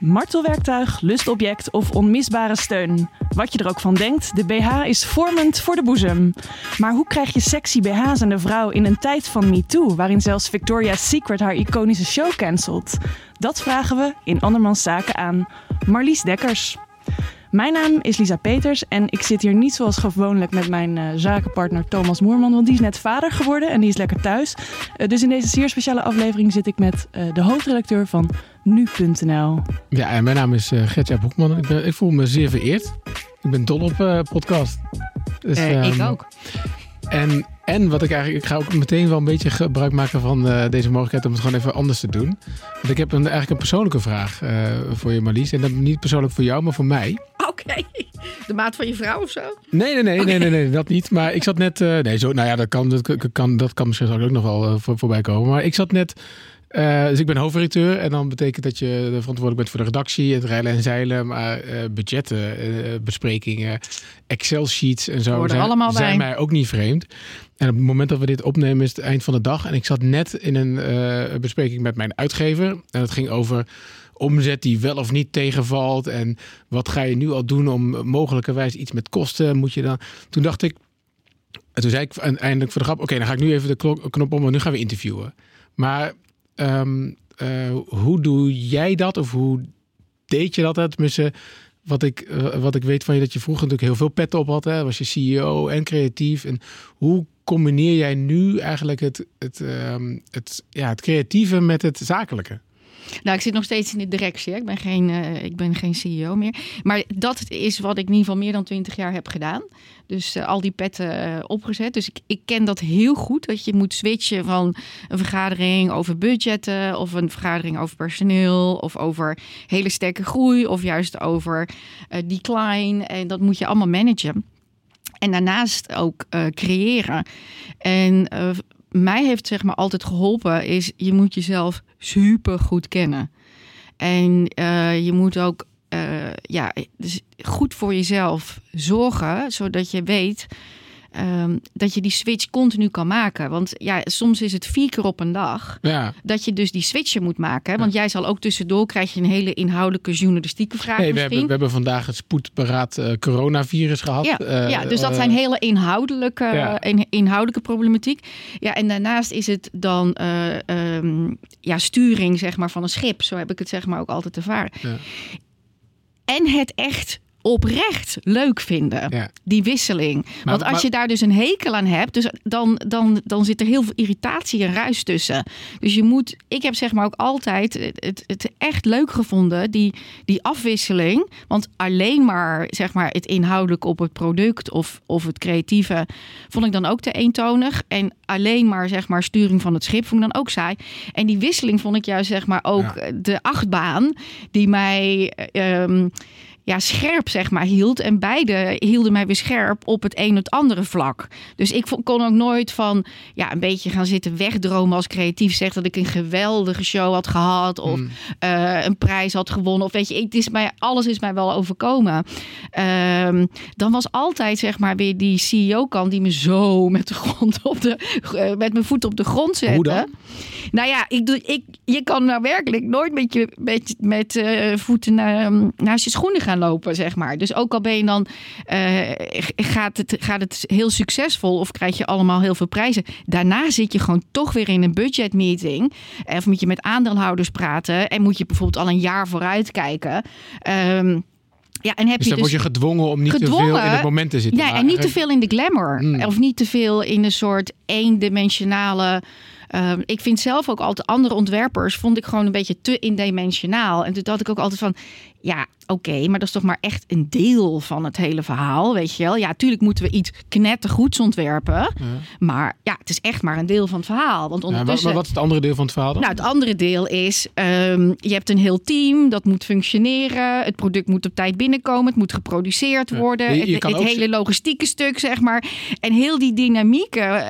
Martelwerktuig, lustobject of onmisbare steun. Wat je er ook van denkt, de BH is vormend voor de boezem. Maar hoe krijg je sexy BH's aan de vrouw in een tijd van MeToo, waarin zelfs Victoria's Secret haar iconische show cancelt? Dat vragen we in Andermans Zaken aan Marlies Dekkers. Mijn naam is Lisa Peters en ik zit hier niet zoals gewoonlijk met mijn uh, zakenpartner Thomas Moerman, want die is net vader geworden en die is lekker thuis. Uh, dus in deze zeer speciale aflevering zit ik met uh, de hoofdredacteur van nu.nl. Ja, en mijn naam is uh, Gertja Boekman. Ik, ben, ik, voel me zeer vereerd. Ik ben dol op podcast. Dus, um, ik ook. En, en wat ik eigenlijk, ik ga ook meteen wel een beetje gebruik maken van uh, deze mogelijkheid om het gewoon even anders te doen. Want ik heb een, eigenlijk een persoonlijke vraag uh, voor je, Marlies. En dat niet persoonlijk voor jou, maar voor mij. Oké. Okay. De maat van je vrouw of zo? Nee, nee, nee, okay. nee, nee, nee, dat niet. Maar ik zat net. Uh, nee, zo, nou ja, dat kan, dat kan, dat kan misschien ook nog wel voor, voorbij komen. Maar ik zat net. Uh, dus ik ben hoofdredacteur en dan betekent dat je verantwoordelijk bent voor de redactie, het rijlen en zeilen, maar uh, budgetten, uh, besprekingen, Excel-sheets en zo zijn, allemaal zijn bij. mij ook niet vreemd. En op het moment dat we dit opnemen is het eind van de dag en ik zat net in een bespreking met mijn uitgever en het ging over omzet die wel of niet tegenvalt en wat ga je nu al doen om mogelijkerwijs iets met kosten moet je dan. Toen dacht ik, en toen zei ik eindelijk voor de grap, oké, okay, dan ga ik nu even de knop om en nu gaan we interviewen. Maar Um, uh, hoe doe jij dat? Of hoe deed je dat? Tenminste, wat ik, uh, wat ik weet van je, dat je vroeger natuurlijk heel veel pet op had. Hè? Was je CEO en creatief. En hoe combineer jij nu eigenlijk het, het, um, het, ja, het creatieve met het zakelijke? Nou, ik zit nog steeds in de directie. Hè. Ik, ben geen, uh, ik ben geen CEO meer. Maar dat is wat ik in ieder geval meer dan twintig jaar heb gedaan. Dus uh, al die petten uh, opgezet. Dus ik, ik ken dat heel goed. Dat je moet switchen van een vergadering over budgetten. Of een vergadering over personeel. Of over hele sterke groei. Of juist over decline. En dat moet je allemaal managen. En daarnaast ook creëren. En mij heeft zeg maar altijd geholpen is je moet jezelf super goed kennen. En uh, je moet ook uh, ja, dus goed voor jezelf zorgen, zodat je weet um, dat je die switch continu kan maken. Want ja, soms is het vier keer op een dag ja. dat je dus die switchen moet maken. Want ja. jij zal ook tussendoor krijg je een hele inhoudelijke journalistieke vraag. Nee, we, hebben, we hebben vandaag het spoedberaad uh, coronavirus gehad. Ja, uh, ja dus dat zijn hele inhoudelijke, in, inhoudelijke problematiek. Ja, en daarnaast is het dan um, ja, sturing zeg maar, van een schip. Zo heb ik het zeg maar ook altijd ervaren. Ja. En het echt oprecht leuk vinden. Ja. Die wisseling. Maar, Want als maar, je daar dus een hekel aan hebt, dus dan, dan, dan zit er heel veel irritatie en ruis tussen. Dus je moet, ik heb zeg maar ook altijd het, het echt leuk gevonden, die, die afwisseling. Want alleen maar zeg maar het inhoudelijk op het product of, of het creatieve vond ik dan ook te eentonig. En alleen maar zeg maar sturing van het schip vond ik dan ook saai. En die wisseling vond ik juist zeg maar ook ja. de achtbaan die mij. Um, ja, scherp zeg maar hield. En beide hielden mij weer scherp op het een of het andere vlak. Dus ik kon ook nooit van ja, een beetje gaan zitten wegdromen als creatief. Zeg dat ik een geweldige show had gehad. Of mm. uh, een prijs had gewonnen. Of weet je, het is mij, alles is mij wel overkomen. Um, dan was altijd zeg maar weer die CEO-kant die me zo met de grond op de, uh, met mijn voet op de grond zette. Hoe dan? Nou ja, ik doe, ik, je kan nou werkelijk nooit met je met, met uh, voeten naar, naast je schoenen gaan lopen, zeg maar. Dus ook al ben je dan, uh, gaat, het, gaat het heel succesvol of krijg je allemaal heel veel prijzen. Daarna zit je gewoon toch weer in een budgetmeeting. Of moet je met aandeelhouders praten en moet je bijvoorbeeld al een jaar vooruit kijken. Um, ja, en heb dus je dan dus word je gedwongen om niet gedwongen, te veel in het moment te zitten. Ja, en niet te veel in de glamour. Mm. Of niet te veel in een soort eendimensionale... Uh, ik vind zelf ook altijd andere ontwerpers... vond ik gewoon een beetje te indimensionaal. En toen dacht ik ook altijd van... ja, oké, okay, maar dat is toch maar echt een deel van het hele verhaal, weet je wel? Ja, tuurlijk moeten we iets knettergoeds ontwerpen. Ja. Maar ja, het is echt maar een deel van het verhaal. Want ondertussen... Ja, wat is het andere deel van het verhaal dan? Nou, het andere deel is... Um, je hebt een heel team, dat moet functioneren. Het product moet op tijd binnenkomen. Het moet geproduceerd worden. Je, je het het hele logistieke stuk, zeg maar. En heel die dynamieken, uh,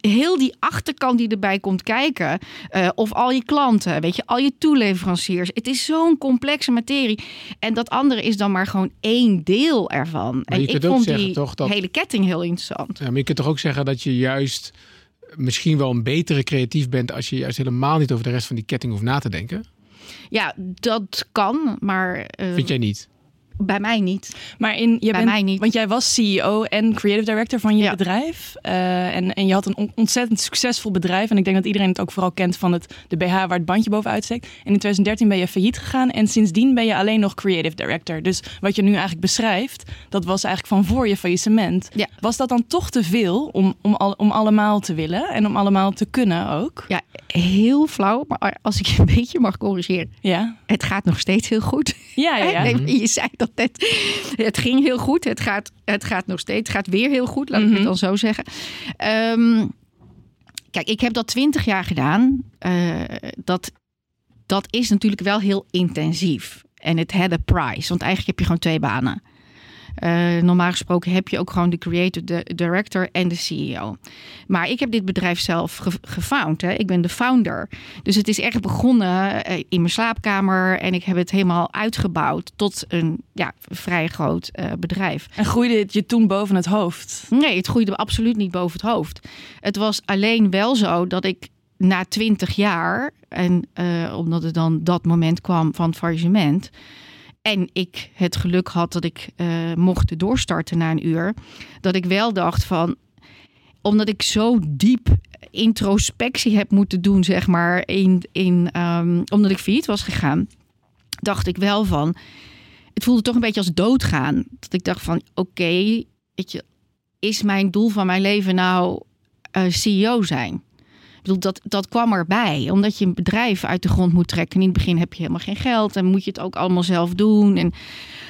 heel die achterkant die erbij komt kijken. Uh, of al je klanten, weet je, al je toeleveranciers. Het is zo'n complexe materie. En dat andere is dan maar gewoon één deel ervan. En ik vond die toch dat... hele ketting heel interessant. Ja, maar je kunt toch ook zeggen dat je juist misschien wel een betere creatief bent als je juist helemaal niet over de rest van die ketting hoeft na te denken? Ja, dat kan, maar uh, Vind jij niet? Bij mij niet. Maar in, je Bij bent, mij niet. Want jij was CEO en creative director van je Ja. bedrijf. Eh, en, en je had een on- ontzettend succesvol bedrijf. En ik denk dat iedereen het ook vooral kent van het, de BH waar het bandje bovenuit steekt. En in 2013 ben je failliet gegaan. En sindsdien ben je alleen nog creative director. Dus wat je nu eigenlijk beschrijft, dat was eigenlijk van voor je faillissement. Ja. Was dat dan toch te veel om, om, al, om allemaal te willen en om allemaal te kunnen ook? Ja, heel flauw, maar als ik je een beetje mag corrigeren. Ja, Het gaat nog steeds heel goed. ja, ja. ja. Nee, je zei dat Het ging heel goed. Het gaat, het gaat nog steeds. Het gaat weer heel goed, laat ik Mhm. het dan zo zeggen. Ehm, kijk, ik heb dat twintig jaar gedaan. Eh, dat, dat is natuurlijk wel heel intensief. En het had a price. Want eigenlijk heb je gewoon twee banen. Eh, normaal gesproken heb je ook gewoon de creative de director en de CEO. Maar ik heb dit bedrijf zelf ge- gefound. Hè. Ik ben de founder. Dus het is echt begonnen eh, in mijn slaapkamer. En ik heb het helemaal uitgebouwd tot een ja, vrij groot eh, bedrijf. En groeide het je toen boven het hoofd? Nee, het groeide absoluut niet boven het hoofd. Het was alleen wel zo dat ik na twintig jaar, en omdat het dan dat moment kwam van faillissement, en ik het geluk had dat ik eh, mocht doorstarten na een uur, dat ik wel dacht van, omdat ik zo diep introspectie heb moeten doen, zeg maar, in, in, ehm, omdat ik failliet was gegaan, dacht ik wel van, het voelde toch een beetje als doodgaan. Dat ik dacht van, oké, is mijn doel van mijn leven nou eh, CEO zijn? Ik bedoel, dat, dat kwam erbij, omdat je een bedrijf uit de grond moet trekken. In het begin heb je helemaal geen geld en moet je het ook allemaal zelf doen. En,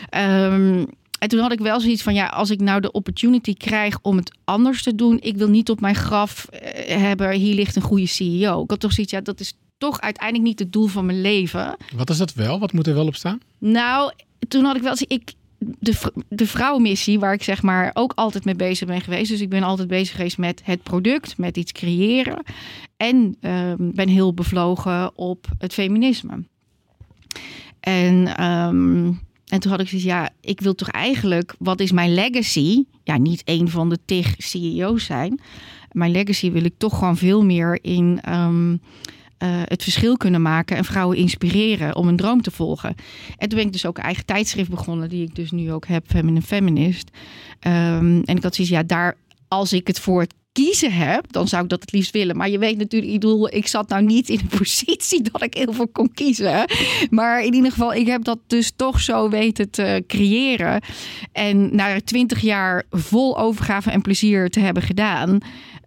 ehm, en toen had ik wel zoiets van, ja, als ik nou de opportunity krijg om het anders te doen, ik wil niet op mijn graf eh, hebben, hier ligt een goede CEO. Ik had toch zoiets, ja, dat is toch uiteindelijk niet het doel van mijn leven. Wat is dat wel? Wat moet er wel op staan? Nou, toen had ik wel eens. Ik, de, de vrouwenmissie, waar ik zeg maar ook altijd mee bezig ben geweest. Dus ik ben altijd bezig geweest met het product, met iets creëren. En ehm, ben heel bevlogen op het feminisme. En, ehm, en toen had ik zoiets, ja, ik wil toch eigenlijk, wat is mijn legacy? Ja, niet een van de tig CEO's zijn. Mijn legacy wil ik toch gewoon veel meer in ehm, eh, het verschil kunnen maken en vrouwen inspireren om een droom te volgen. En toen ben ik dus ook een eigen tijdschrift begonnen, die ik dus nu ook heb, Feminine Feminist. Ehm, en ik had zoiets, ja, daar, als ik het voor het kiezen heb, dan zou ik dat het liefst willen. Maar je weet natuurlijk, ik bedoel, ik zat nou niet in een positie dat ik heel veel kon kiezen. Maar in ieder geval, ik heb dat dus toch zo weten te creëren. En na twintig jaar vol overgave en plezier te hebben gedaan,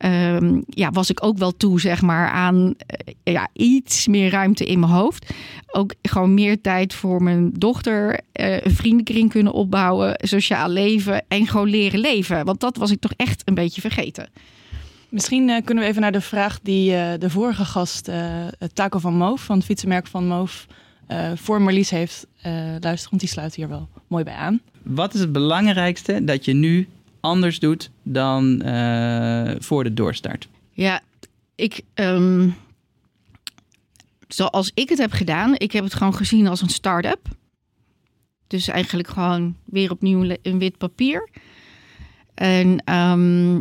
ehm, ja, was ik ook wel toe, zeg maar, aan eh, ja, iets meer ruimte in mijn hoofd. Ook gewoon meer tijd voor mijn dochter, eh, een vriendenkring kunnen opbouwen, sociaal leven en gewoon leren leven. Want dat was ik toch echt een beetje vergeten. Misschien eh, kunnen we even naar de vraag die eh, de vorige gast, eh Taco van Moof, van het fietsenmerk van Moof, eh, voor Marlies heeft eh luisteren. Want die sluit hier wel mooi bij aan. Wat is het belangrijkste dat je nu anders doet dan eh, voor de doorstart? Ja, ik. ehm, zoals ik het heb gedaan, ik heb het gewoon gezien als een start-up. Dus eigenlijk gewoon weer opnieuw een wit papier. En ehm,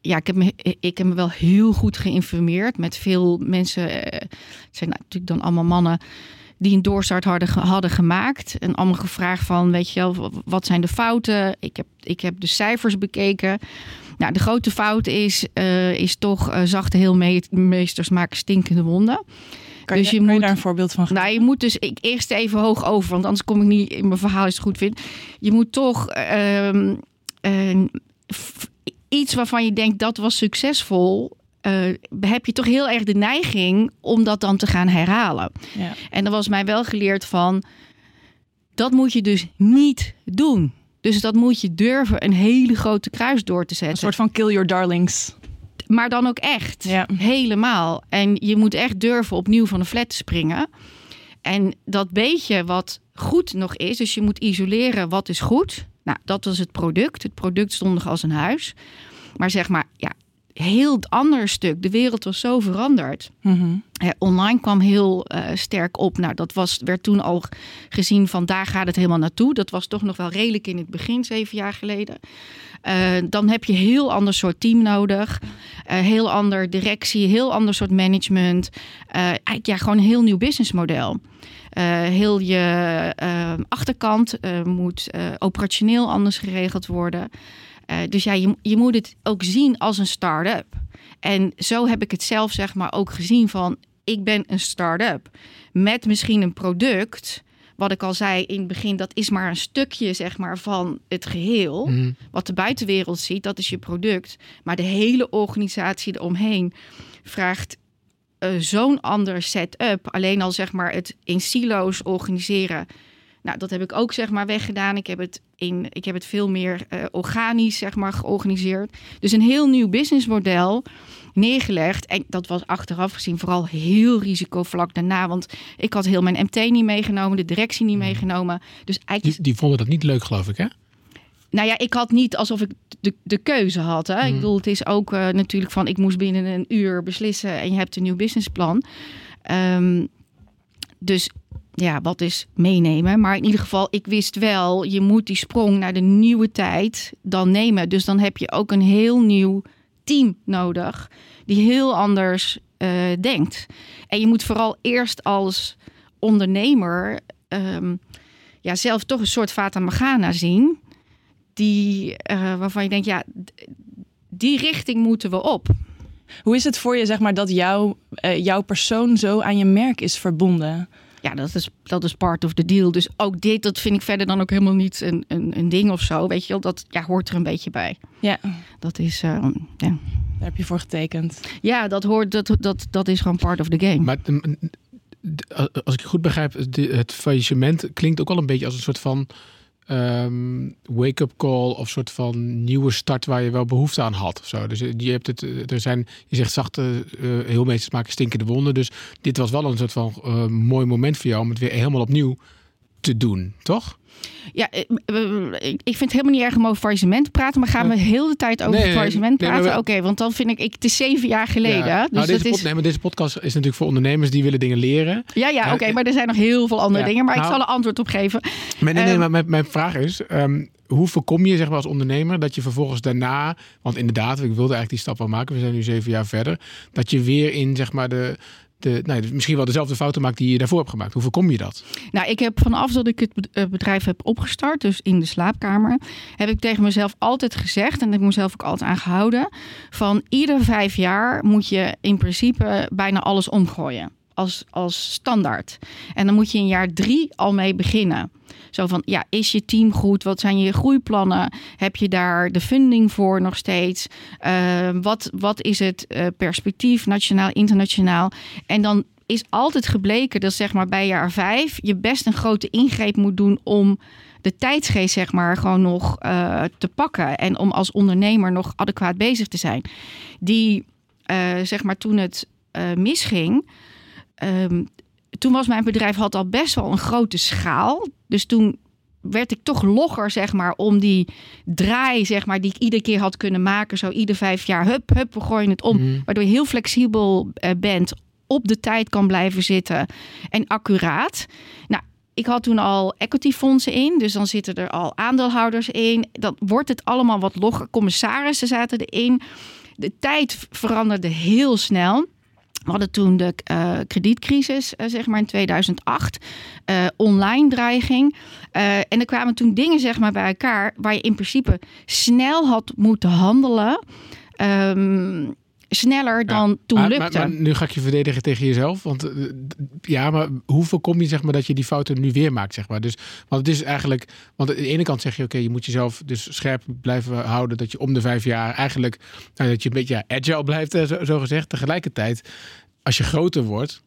ja, ik heb, me, ik heb me wel heel goed geïnformeerd met veel mensen. eh, Het zijn natuurlijk dan allemaal mannen die een doorstart hadden, hadden gemaakt. En allemaal gevraagd van, weet je wel, wat zijn de fouten? Ik heb, ik heb de cijfers bekeken. Nou, de grote fout is, eh, is toch eh, zachte heelmeesters maken stinkende wonden. Kan, Dus je, je kan je moet- daar een voorbeeld van geven? Nou, je moet dus ik, eerst even hoog over, want anders kom ik niet in mijn verhaal als het goed vindt. Je moet toch ehm, eh, iets waarvan je denkt dat was succesvol. Eh, heb je toch heel erg de neiging om dat dan te gaan herhalen. Ja. En er was mij wel geleerd van, dat moet je dus niet doen. Dus dat moet je durven een hele grote kruis door te Een zetten. soort van kill your darlings. Maar dan ook echt. Ja. Helemaal. En je moet echt durven opnieuw van de flat te springen. En dat beetje wat goed nog is, dus je moet isoleren wat is goed. Nou, dat was het product. Het product stond nog als een huis. Maar zeg maar, ja, heel ander stuk. De wereld was zo veranderd. Mhm. Online kwam heel eh, sterk op. Nou, dat was, werd toen al gezien van daar gaat het helemaal naartoe. Dat was toch nog wel redelijk in het begin, zeven jaar geleden. Eh, dan heb je heel ander soort team nodig. Eh, heel ander directie, heel ander soort management. Eigenlijk ja, gewoon een heel nieuw businessmodel. Heel je achterkant moet operationeel anders geregeld worden. Eh, dus ja, je, je moet het ook zien als een start-up. En zo heb ik het zelf zeg maar ook gezien van... ik ben een start-up met misschien een product... wat ik al zei in het begin, dat is maar een stukje zeg maar, van het geheel. Mhm. Wat de buitenwereld ziet, dat is je product. Maar de hele organisatie eromheen vraagt eh, zo'n ander setup. Alleen al zeg maar het in silo's organiseren. Nou, dat heb ik ook zeg maar weggedaan. Ik heb het, in, ik heb het veel meer eh, organisch zeg maar georganiseerd. Dus een heel nieuw businessmodel neergelegd. En dat was achteraf gezien vooral heel risicovlak daarna. Want ik had heel mijn MT niet meegenomen, de directie niet meegenomen. Dus eigenlijk Die, die vonden dat niet leuk, geloof ik, hè? nou ja, ik had niet alsof ik de, de keuze had. Hè? Ik bedoel, het is ook eh, natuurlijk van ik moest binnen een uur beslissen en je hebt een nieuw businessplan. Ehm, dus ja, wat is meenemen? Maar in ieder geval, ik wist wel, je moet die sprong naar de nieuwe tijd dan nemen. Dus dan heb je ook een heel nieuw team nodig die heel anders eh, denkt. En je moet vooral eerst als ondernemer ehm, ja, zelf toch een soort Fata zien die, eh, waarvan je denkt, ja, die richting moeten we op. Hoe is het voor je, zeg maar, dat jouw, eh, jouw persoon zo aan je merk is verbonden? Ja, dat is, dat is part of the deal. Dus ook dit, dat vind ik verder dan ook helemaal niet een, een, een ding of zo. Weet je wel, dat ja, hoort er een beetje bij. Ja, Dat is, eh, ja. daar heb je voor getekend. ja, dat hoort, dat, dat, dat is gewoon part of the game. Maar mm, d- als ik goed begrijp, het faillissement klinkt ook wel een beetje als een soort van ehm, wake-up call of soort van nieuwe start waar je wel behoefte aan had. Of zo. Dus eh, je hebt het, eh, er zijn, je zegt zachte, eh heel meesters maken stinkende wonden. Dus dit was wel een soort van mooi moment voor jou om het weer helemaal opnieuw te doen, toch? Ja, eh, eh, ik ik vind het helemaal niet erg om over faillissement te praten. Maar gaan we heel de tijd over Nee, faillissement praten? Oké, want dan vind ik, ik, het is zeven jaar geleden. Ja. Dus nou, dat is, nee, maar deze podcast is natuurlijk voor ondernemers die willen dingen leren. ja, ja, oké, maar er zijn nog heel veel andere ja. dingen. Maar ik Nou- zal er antwoord op geven. Maar nee, nee, Ehm, maar mijn, mijn vraag is: ehm, hoe voorkom je zeg maar, als ondernemer dat je vervolgens daarna, want inderdaad, ik wilde eigenlijk die stap wel maken, we zijn nu zeven jaar verder, dat je weer in zeg maar de. De, nou, misschien wel dezelfde fouten maakt die je daarvoor hebt gemaakt. Hoe voorkom je dat? Nou, ik heb vanaf dat ik het eh, bedrijf heb opgestart, dus in de slaapkamer, heb ik tegen mezelf altijd gezegd, en heb mezelf ook altijd aan gehouden, van ieder vijf jaar moet je in principe bijna alles omgooien. Als, als standaard. En dan moet je in jaar drie al mee beginnen. Zo van, ja, is je team goed? Wat zijn je groeiplannen? Heb je daar de funding voor nog steeds? Eh, wat, wat is het eh, perspectief, nationaal, internationaal? En dan is altijd gebleken dat zeg maar bij jaar vijf je best een grote ingreep moet doen om de tijdsgeest zeg maar gewoon nog eh, te pakken en om als ondernemer nog adequaat bezig te zijn. Die zeg maar toen het misging, ehm, toen was mijn bedrijf had al best wel een grote schaal. Dus toen werd ik toch logger, zeg maar, om die draai, zeg maar, die ik iedere keer had kunnen maken. Zo ieder vijf jaar, hup, hup, we gooien het om. Mhm. Waardoor je heel flexibel eh, bent, op de tijd kan blijven zitten en accuraat. Nou, ik had toen al equityfondsen in, dus dan zitten er al aandeelhouders in. Dan wordt het allemaal wat logger. Commissarissen zaten erin. De tijd veranderde heel snel. We hadden toen de eh, kredietcrisis, eh, zeg maar in 2008, eh, online dreiging. En er kwamen toen dingen zeg maar, bij elkaar waar je in principe snel had moeten handelen. Ehm, sneller dan toen maar, lukte. maar, maar nu ga ik je verdedigen tegen jezelf. Want eh, ja, maar hoe voorkom je zeg maar, dat je die fouten nu weer maakt? Zeg maar? dus, want het is eigenlijk. Want aan de ene kant zeg je, oké, je moet jezelf dus scherp blijven houden. Dat je om de vijf jaar eigenlijk. Nou, dat je een beetje ja, agile blijft, eh, zo, zo gezegd. Tegelijkertijd, als je groter wordt.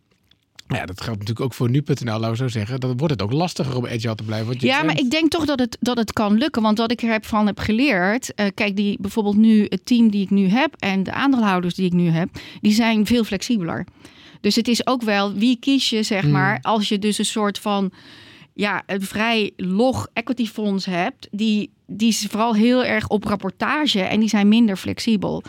Nou Ja, dat geldt natuurlijk ook voor nu.nl, laten we zo zeggen. Dan wordt het ook lastiger om agile te blijven. Ja, maar ik denk toch dat het, dat het kan lukken. Want wat ik er heb van heb geleerd. eh, kijk, die, bijvoorbeeld nu het team die ik nu heb en de aandeelhouders die ik nu heb, die zijn veel flexibeler. Dus het is ook wel wie kies je, zeg Hmm. maar, als je dus een soort van ja, een vrij log equity fonds hebt, die, die is vooral heel erg op rapportage en die zijn minder flexibel.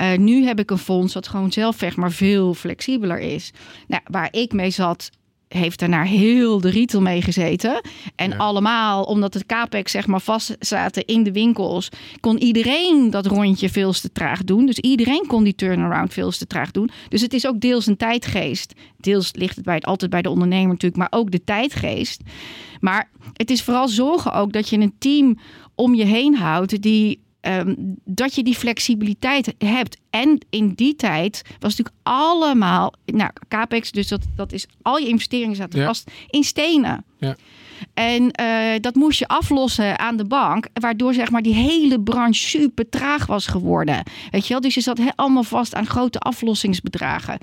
Uh, nu heb ik een fonds dat gewoon zelf zeg maar veel flexibeler is. Nou, waar ik mee zat, heeft daarna heel de retail mee gezeten. En Ja. allemaal, omdat het capex zeg maar vast zaten in de winkels, kon iedereen dat rondje veel te traag doen. Dus iedereen kon die turnaround veel te traag doen. Dus het is ook deels een tijdgeest. Deels ligt het bij, altijd bij de ondernemer natuurlijk, maar ook de tijdgeest. Maar het is vooral zorgen ook dat je een team om je heen houdt die ehm, dat je die flexibiliteit hebt. En in die tijd was natuurlijk allemaal, nou, capex, dus dat, dat is al je investeringen zaten Ja. vast in stenen. Ja. En eh, dat moest je aflossen aan de bank, waardoor zeg maar die hele branche super traag was geworden. Weet je wel? Dus je zat he- allemaal vast aan grote aflossingsbedragen.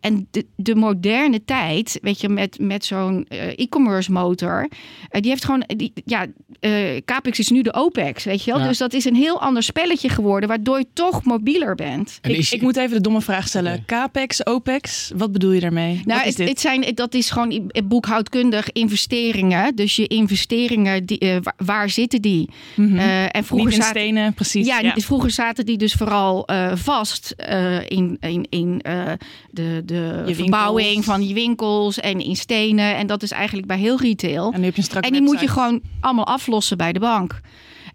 En de, de moderne tijd, weet je, met, met zo'n eh, e-commerce motor, eh, die heeft gewoon, die, ja, eh, Capex is nu de OPEX, weet je wel. Ja. Dus dat is een heel ander spelletje geworden, waardoor je toch mobieler bent. En Ik, is- ik moet even de domme vraag stellen. Capex, OPEX, wat bedoel je daarmee? Nou, het, dit? het zijn, dat is gewoon boekhoudkundig investeringen. Dus je investeringen, die, waar, waar zitten die? Eh, en vroeger Niet in zaten, stenen, precies. ja, ja. vroeger zaten die dus vooral eh, vast eh, in, in, in eh, de, de winkels. verbouwing van je winkels en in stenen. En dat is eigenlijk bij heel retail. En nu heb je een strak En die moet je gewoon allemaal aflossen bij de bank.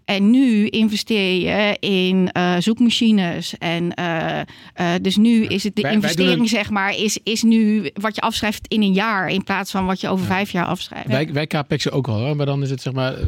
En nu investeer je in eh, zoekmachines. En eh, eh, dus nu is het de Wij- wij investering, doen zeg maar, is, is nu wat je afschrijft in een jaar. In plaats van wat je over vijf jaar afschrijft. Wij, wij capexen ook wel, hoor. maar dan is het zeg maar, eh,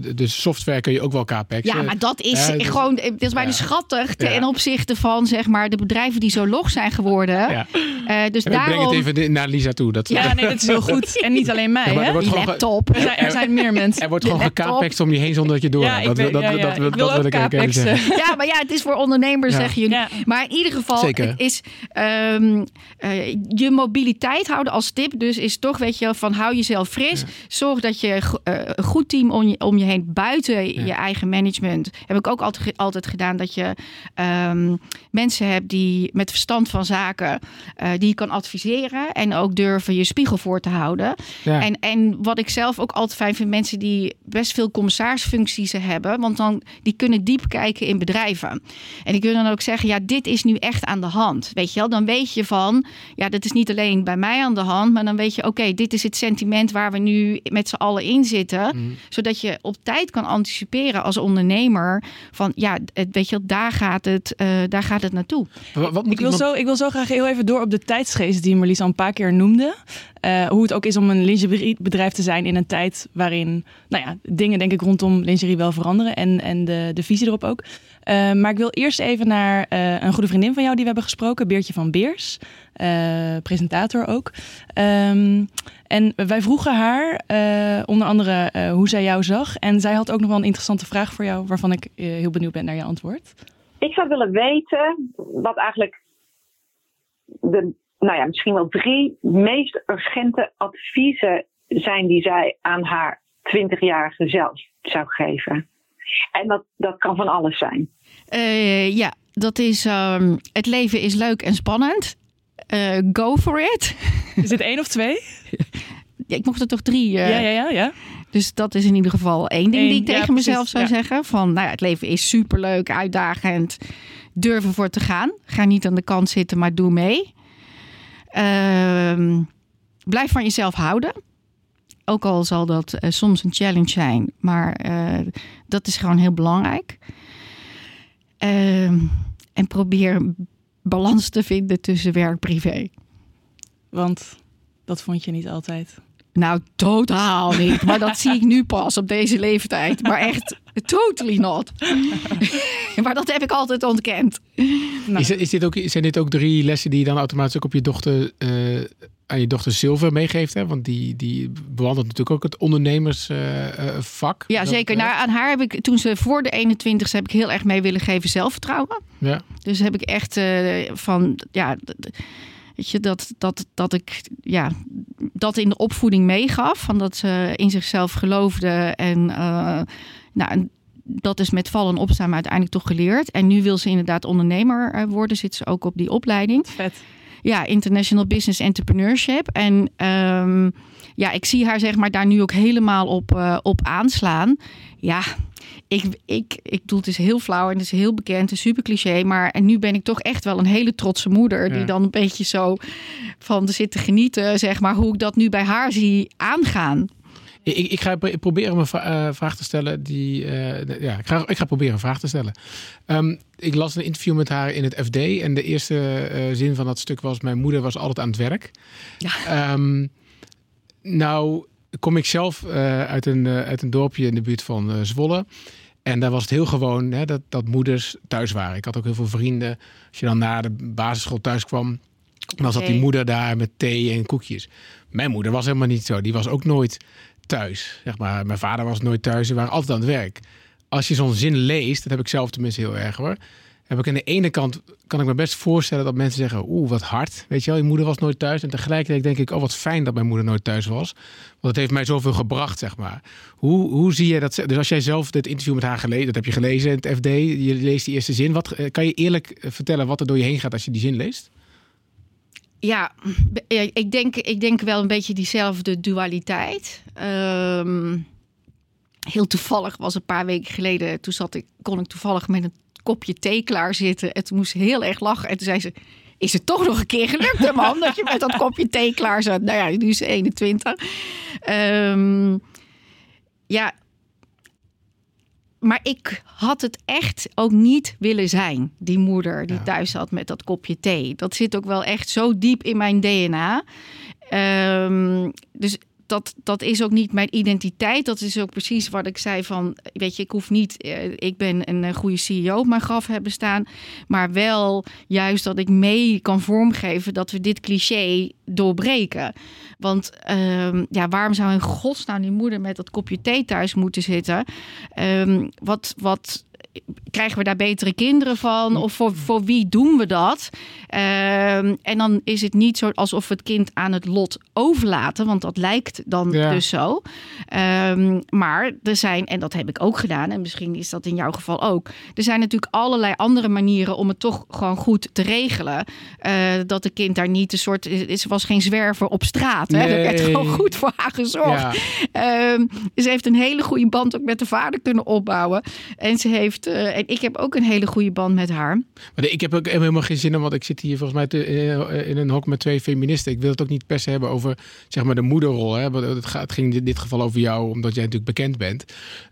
de- de software kun je ook wel capexen. Ja, maar dat is Ja, dus- gewoon, dat is bijna ja. schattig ten Ja. opzichte van zeg maar de bedrijven die zo log zijn geworden. Ja. Eh, dus ik breng daarom het even naar Lisa toe. Dat, Ja, nee, dat is heel goed. En niet alleen mij, Ja, maar er hè? wordt die gewoon ge- laptop. Er zijn, er zijn meer mensen. er wordt gewoon de gecapext om je heen zonder dat je door Ja, ik Dat, ja, dat, ja. dat, Ik wil dat wil ook ik even capexen. zeggen. Ja, maar ja, het is voor ondernemers, Ja. zeggen jullie. Ja. Maar in ieder geval, Zeker. het is ehm, eh, je mobiliteit houden als tip. Dus is toch, weet je, wel, van hou jezelf fris. Zorg dat je eh, een goed team om je, om je heen, buiten je eigen management. Heb ik ook altijd, altijd gedaan dat je ehm, mensen hebt die met verstand van zaken, eh, die je kan adviseren. En ook durven je spiegel voor te houden. Ja. En, en wat ik zelf ook altijd fijn vind, mensen die best veel commissaarsfuncties hebben. Want dan die kunnen diep kijken in bedrijven. En die kunnen dan ook zeggen, ja, dit is nu echt aan de hand. Weet je wel, dan weet je van, ja, dat is niet alleen bij mij aan de hand. Maar dan weet je, oké, dit is het sentiment waar we nu met z'n allen in zitten. Mhm. Zodat je op tijd kan anticiperen als ondernemer. Van, ja, het, weet je wel, daar gaat het, eh, daar gaat het naartoe. Wat, wat moet Ik wil, zo, ik wil zo graag heel even door op de tijdsgeest die Marlies al een paar keer noemde. Eh, hoe het ook is om een lingeriebedrijf te zijn in een tijd waarin nou ja, dingen denk ik rondom lingerie wel veranderen. En, en de, de visie erop ook. Eh, maar ik wil eerst even naar eh, een goede vriendin van jou die we hebben gesproken. Beertje van Beers. eh, presentator ook. Ehm, en wij vroegen haar onder andere hoe zij jou zag. En zij had ook nog wel een interessante vraag voor jou. Waarvan ik heel benieuwd ben naar je antwoord. Ik zou willen weten wat eigenlijk de, nou ja, misschien wel drie meest urgente adviezen zijn die zij aan haar 20-jarige zelf zou geven. En dat, dat kan van alles zijn. Eh, ja, dat is, ehm, het leven is leuk en spannend. Eh, go for it. Is dit één of twee? Ja, ik mocht er toch drie. eh, Ja, ja, ja. ja. Dus dat is in ieder geval één ding Eén, die ik ja, tegen mezelf precies, zou ja. zeggen. Van, nou ja, het leven is superleuk, uitdagend. Durf ervoor te gaan. Ga niet aan de kant zitten, maar doe mee. Ehm, blijf van jezelf houden. Ook al zal dat eh, soms een challenge zijn, maar eh, dat is gewoon heel belangrijk. Ehm, en probeer balans te vinden tussen werk en privé. Want dat vond je niet altijd. Nou, totaal niet. Maar dat zie ik nu pas op deze leeftijd. Maar echt, totally not. maar dat heb ik altijd ontkend. Nou, Is, is dit ook, zijn dit ook drie lessen die je dan automatisch ook op je dochter, eh, aan je dochter Silver meegeeft? Hè? Want die, die bewandelt natuurlijk ook het ondernemersvak. Ja, zeker. Nou, aan haar heb ik, toen ze voor de 21 heb ik heel erg mee willen geven zelfvertrouwen. ja. Dus heb ik echt eh, van, ja, weet je, dat, dat, dat ik, ja, dat in de opvoeding meegaf. Van dat ze in zichzelf geloofde en, eh, nou, en dat is met vallen en opstaan maar uiteindelijk toch geleerd. En nu wil ze inderdaad ondernemer eh, worden, zit ze ook op die opleiding. vet. ja, international business entrepreneurship. En ehm, ja, ik zie haar zeg maar daar nu ook helemaal op, uh, op aanslaan. Ja, ik, ik, ik bedoel, het is heel flauw en het is heel bekend, een super cliché. Maar en nu ben ik toch echt wel een hele trotse moeder. Die dan een beetje zo van de zit te genieten, zeg maar, hoe ik dat nu bij haar zie aangaan. Ik, ik ga proberen een uh, vraag te stellen. Die, uh, ja, ik, ga, ik ga proberen een vraag te stellen. Um, ik las een interview met haar in het FD. En de eerste uh, zin van dat stuk was: Mijn moeder was altijd aan het werk. Ja. Um, nou, kom ik zelf uit, een, uit een dorpje in de buurt van Zwolle. En daar was het heel gewoon hè, dat, dat moeders thuis waren. Ik had ook heel veel vrienden. Als je dan na de basisschool thuis kwam, dan zat die moeder daar met thee en koekjes. Mijn moeder was helemaal niet zo. Die was ook nooit thuis. Zeg maar. Mijn vader was nooit thuis. Ze waren altijd aan het werk. Als je zo'n zin leest, dat heb ik zelf tenminste heel erg hoor. Heb ik aan de ene kant kan ik me best voorstellen dat mensen zeggen: Oeh, wat hard. Weet je wel, je moeder was nooit thuis. En tegelijkertijd denk ik: Oh, wat fijn dat mijn moeder nooit thuis was. Want het heeft mij zoveel gebracht, zeg maar. Hoe, hoe zie je dat? Dus als jij zelf dit interview met haar gelezen, dat heb je gelezen in het FD, je leest die eerste zin. Wat, kan je eerlijk vertellen wat er door je heen gaat als je die zin leest? Ja, ik denk, ik denk wel een beetje diezelfde dualiteit. Um, heel toevallig was een paar weken geleden, toen zat ik, kon ik toevallig met een kopje thee klaar zitten. En toen moest heel erg lachen. En toen zei ze, is het toch nog een keer gelukt, man, dat je met dat kopje thee klaar zat. Nou ja, nu is ze 21. Um, ja, maar ik had het echt ook niet willen zijn, die moeder die thuis zat met dat kopje thee. Dat zit ook wel echt zo diep in mijn DNA. Um, dus dat, dat is ook niet mijn identiteit. Dat is ook precies wat ik zei van, weet je, ik hoef niet, eh, ik ben een goede CEO op mijn graf hebben staan, maar wel juist dat ik mee kan vormgeven dat we dit cliché doorbreken. Want uh, ja, waarom zou in godsnaam die moeder met dat kopje thee thuis moeten zitten? Um, wat, wat krijgen we daar betere kinderen van? Of voor, voor wie doen we dat? Ehm, en dan is het niet zo alsof we het kind aan het lot overlaten, want dat lijkt dan dus zo. Ehm, maar er zijn, en dat heb ik ook gedaan, en misschien is dat in jouw geval ook. Er zijn natuurlijk allerlei andere manieren om het toch gewoon goed te regelen. Uh, dat de kind daar niet een soort. Ze was geen zwerver op straat. Hè? Er werd gewoon goed voor haar gezorgd. Ja. Um, ze heeft een hele goede band ook met de vader kunnen opbouwen. En ze heeft uh, en ik heb ook een hele goede band met haar. Maar ik heb ook helemaal geen zin in, want ik zit hier volgens mij te, eh, in een hok met twee feministen. Ik wil het ook niet per se hebben over zeg maar de moederrol. Hè. Het, gaat, het ging in dit geval over jou, omdat jij natuurlijk bekend bent.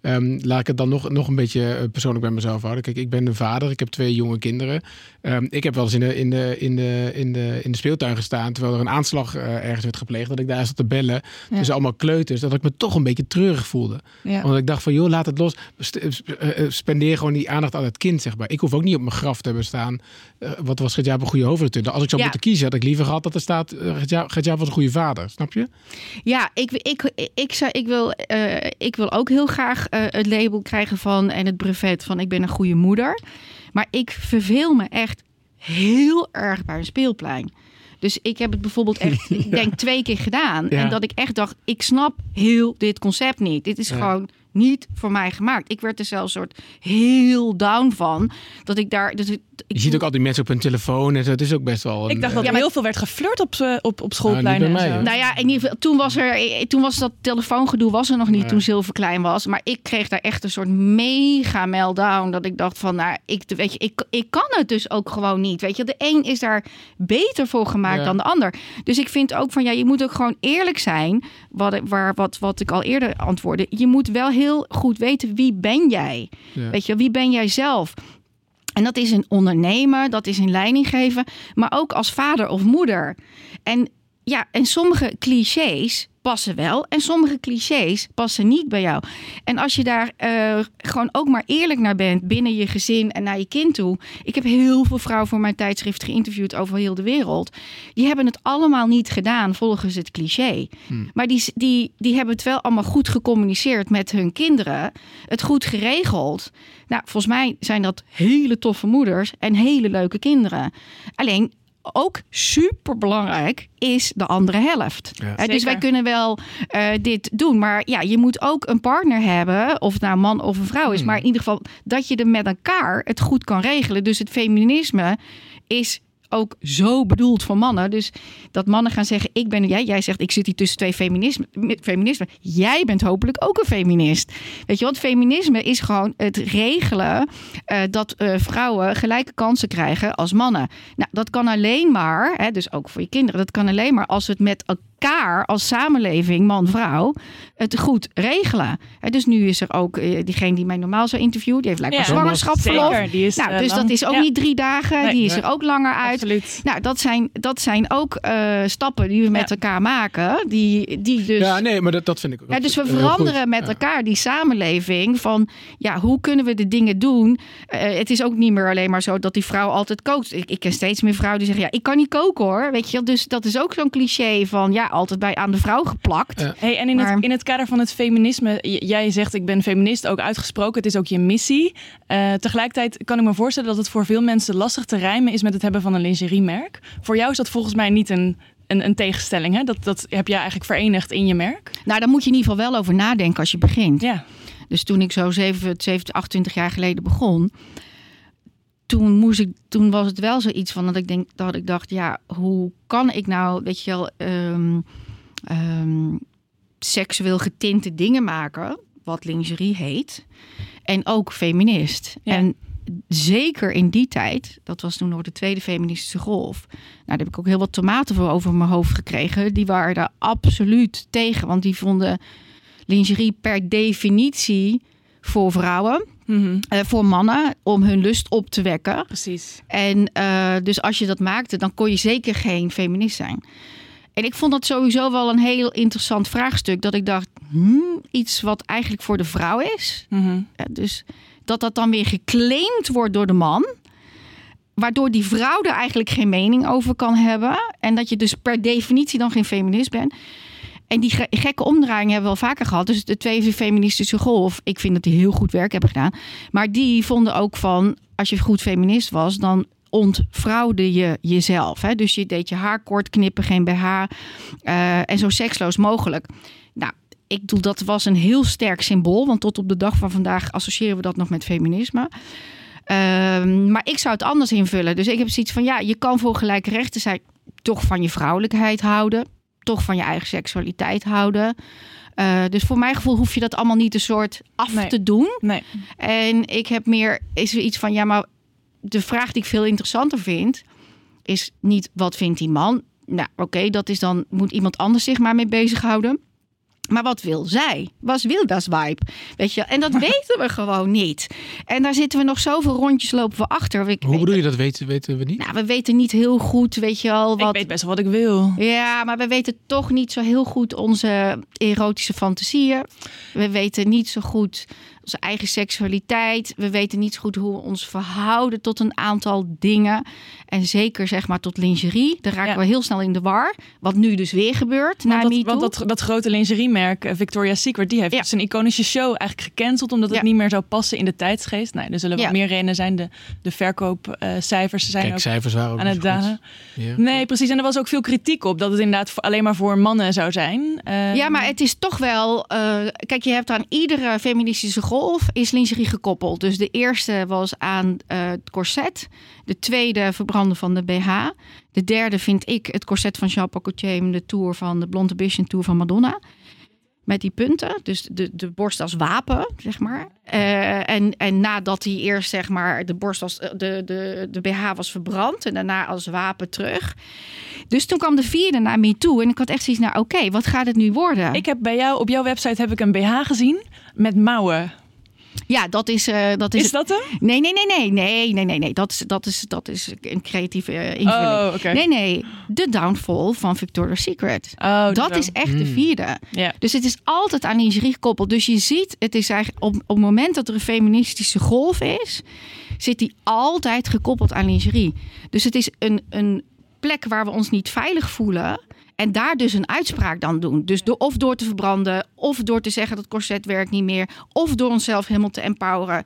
Um, laat ik het dan nog, nog een beetje eh, persoonlijk bij mezelf houden. Kijk, ik ben een vader, ik heb twee jonge kinderen. Um, ik heb wel eens in de, in, de, in, de, in, de, in de speeltuin gestaan, terwijl er een aanslag uh, ergens werd gepleegd, dat ik daar zat te bellen. Ja. Dus allemaal kleuters, dat ik me toch een beetje treurig voelde. Ja. Want ik dacht van, joh, laat het los. Spendeer gewoon die aandacht aan het kind, zeg maar. Ik hoef ook niet op mijn graf te hebben staan. Uh, wat was Gertjaap een goede hoofdredacteur? Als ik zou ja. moeten kiezen, had ik liever gehad dat er staat... Uh, Gertjaap was een goede vader, snap je? Ja, ik, ik, ik, ik, zou, ik, wil, uh, ik wil ook heel graag het label krijgen van... en het brevet van ik ben een goede moeder. Maar ik verveel me echt heel erg bij een speelplein. Dus ik heb het bijvoorbeeld echt, ik denk twee keer gedaan. Ja. En dat ik echt dacht, ik snap heel dit concept niet. Dit is ja. gewoon niet voor mij gemaakt. Ik werd er zelfs soort heel down van. Dat ik daar. Dus ik, je ziet ook al die mensen op hun telefoon en zo. Het is ook best wel. Een, ik dacht dat er ja, heel veel werd geflirt op, uh, op, op schoolpleinen. Nou, mij, nou ja, in ieder geval, toen was er. Toen was dat telefoongedoe was er nog niet. Toen Zilver klein was. Maar ik kreeg daar echt een soort mega meltdown. Dat ik dacht van, nou, ik, weet je, ik, ik kan het dus ook gewoon niet. Weet je, de een is daar beter voor gemaakt ja. dan de ander. Dus ik vind ook van, ja, je moet ook gewoon eerlijk zijn. Wat, waar, wat, wat ik al eerder antwoordde. Je moet wel heel heel goed weten wie ben jij. Ja. Weet je, wie ben jij zelf? En dat is een ondernemer, dat is een leiding geven, maar ook als vader of moeder. En ja, en sommige clichés passen wel en sommige clichés passen niet bij jou. En als je daar uh, gewoon ook maar eerlijk naar bent binnen je gezin en naar je kind toe. Ik heb heel veel vrouwen voor mijn tijdschrift geïnterviewd over heel de wereld. Die hebben het allemaal niet gedaan volgens het cliché. Hmm. Maar die, die, die hebben het wel allemaal goed gecommuniceerd met hun kinderen. Het goed geregeld. Nou, volgens mij zijn dat hele toffe moeders en hele leuke kinderen. Alleen ook super belangrijk is de andere helft. Ja. dus wij kunnen wel uh, dit doen. Maar ja, je moet ook een partner hebben. Of het nou een man of een vrouw is. Hmm. Maar in ieder geval dat je er met elkaar het goed kan regelen. Dus het feminisme is ook zo bedoeld voor mannen. Dus dat mannen gaan zeggen, ik ben jij. Jij zegt, ik zit hier tussen twee feminisme. feminisme. Jij bent hopelijk ook een feminist. Weet je wat? Feminisme is gewoon het regelen uh, dat uh, vrouwen gelijke kansen krijgen als mannen. Nou, dat kan alleen maar, hè, dus ook voor je kinderen, dat kan alleen maar als het met elkaar als samenleving, man-vrouw, het goed regelen. dus nu is er ook uh, diegene die mij normaal zou interviewen, die heeft lijkt ja, zwangerschapsverlof. nou, dus dat is ook ja. niet drie dagen, nee, die is er ook langer uit. Absoluut. Nou, dat zijn, dat zijn ook uh, stappen die we met elkaar maken. Die, die dus, ja, nee, maar dat, dat vind ik ook. Dus we veranderen met elkaar die samenleving van ja, hoe kunnen we de dingen doen? Uh, het is ook niet meer alleen maar zo dat die vrouw altijd kookt. Ik, ik ken steeds meer vrouwen die zeggen ja, ik kan niet koken hoor. Weet je, dus dat is ook zo'n cliché van ja, altijd bij aan de vrouw geplakt. Hey, en in, maar, het, in het kader van het feminisme, jij zegt ik ben feminist, ook uitgesproken. Het is ook je missie. Uh, tegelijkertijd kan ik me voorstellen dat het voor veel mensen lastig te rijmen is met het hebben van een lingeriemerk. Voor jou is dat volgens mij niet een, een, een, tegenstelling. Hè? Dat, dat heb jij eigenlijk verenigd in je merk. Nou, daar moet je in ieder geval wel over nadenken als je begint. Ja. Dus toen ik zo 7, 7 28 jaar geleden begon, toen, moest ik, toen was het wel zoiets van dat ik, denk, dat ik dacht, ja, hoe kan ik nou, weet je wel, um, um, seksueel getinte dingen maken, wat lingerie heet, en ook feminist. Ja. En zeker in die tijd, dat was toen nog de tweede feministische golf. Nou, daar heb ik ook heel wat tomaten voor over mijn hoofd gekregen. Die waren daar absoluut tegen, want die vonden lingerie per definitie voor vrouwen. Mm -hmm. uh, voor mannen om hun lust op te wekken. Precies. En uh, dus als je dat maakte, dan kon je zeker geen feminist zijn. En ik vond dat sowieso wel een heel interessant vraagstuk. Dat ik dacht, hmm, iets wat eigenlijk voor de vrouw is. Mm -hmm. uh, dus dat dat dan weer geclaimd wordt door de man. Waardoor die vrouw er eigenlijk geen mening over kan hebben. En dat je dus per definitie dan geen feminist bent. En die gekke omdraaiing hebben we wel vaker gehad. Dus de tweede feministische golf, ik vind dat die heel goed werk hebben gedaan. Maar die vonden ook van, als je goed feminist was, dan ontvrouwde je jezelf. Hè? Dus je deed je haar kort knippen, geen BH. Uh, en zo seksloos mogelijk. Nou, ik bedoel, dat was een heel sterk symbool. Want tot op de dag van vandaag associëren we dat nog met feminisme. Uh, maar ik zou het anders invullen. Dus ik heb zoiets van, ja, je kan voor gelijke rechten zijn, toch van je vrouwelijkheid houden toch van je eigen seksualiteit houden. Uh, dus voor mijn gevoel hoef je dat allemaal niet een soort af nee. te doen. Nee. En ik heb meer is er iets van ja, maar de vraag die ik veel interessanter vind is niet wat vindt die man. Nou, oké, okay, dat is dan moet iemand anders zich maar mee bezighouden. Maar wat wil zij? Wat wil dat vibe? Weet je, en dat weten we gewoon niet. En daar zitten we nog zoveel rondjes lopen we achter. Ik Hoe bedoel je dat weten, weten we niet? Nou, we weten niet heel goed, weet je al. Wat... Ik weet best wel wat ik wil. Ja, maar we weten toch niet zo heel goed onze erotische fantasieën. We weten niet zo goed onze eigen seksualiteit. We weten niet goed hoe we ons verhouden tot een aantal dingen. En zeker zeg maar tot lingerie. Daar raken ja. we heel snel in de war. Wat nu dus weer gebeurt na want dat, MeToo. Want dat, dat grote lingeriemerk uh, Victoria's Secret... die heeft ja. zijn iconische show eigenlijk gecanceld... omdat het Ja. niet meer zou passen in de tijdsgeest. Nee, er zullen wat meer redenen zijn. De, de verkoopcijfers zijn Kijk, ook cijfers waren ook aan het dalen. Ja. Nee, precies. En er was ook veel kritiek op... dat het inderdaad voor- alleen maar voor mannen zou zijn. Eh, Ja, maar het is toch wel. eh, kijk, je hebt aan iedere feministische is lingerie gekoppeld. Dus de eerste was aan eh, het corset. De tweede verbranden van de BH. De derde vind ik het corset van Jean Paul Gaultier. De tour van de Blonde Ambition Tour van Madonna. Met die punten, dus de, de borst als wapen, zeg maar. Eh, en, en nadat hij eerst, zeg maar, de borst als de, de, de BH was verbrand en daarna als wapen terug. Dus toen kwam de vierde naar me toe en ik had echt zoiets, nou oké, wat gaat het nu worden? Ik heb bij jou, op jouw website heb ik een BH gezien met mouwen. Ja, dat is, eh, dat is, Is dat hem? Nee, nee, nee, nee, nee, nee, nee, nee. Dat is, dat is, dat is een creatieve eh, invulling. Oh, oké. Nee, nee, de downfall van Victoria's Secret. Oh, dat is echt de vierde. Ja. Dus het is altijd aan lingerie gekoppeld. Dus je ziet, het is eigenlijk op, op het moment dat er een feministische golf is, zit die altijd gekoppeld aan lingerie. Dus het is een, een plek waar we ons niet veilig voelen. En daar dus een uitspraak dan doen. Dus door, of door te verbranden, of door te zeggen dat corset werkt niet meer, of door onszelf helemaal te empoweren.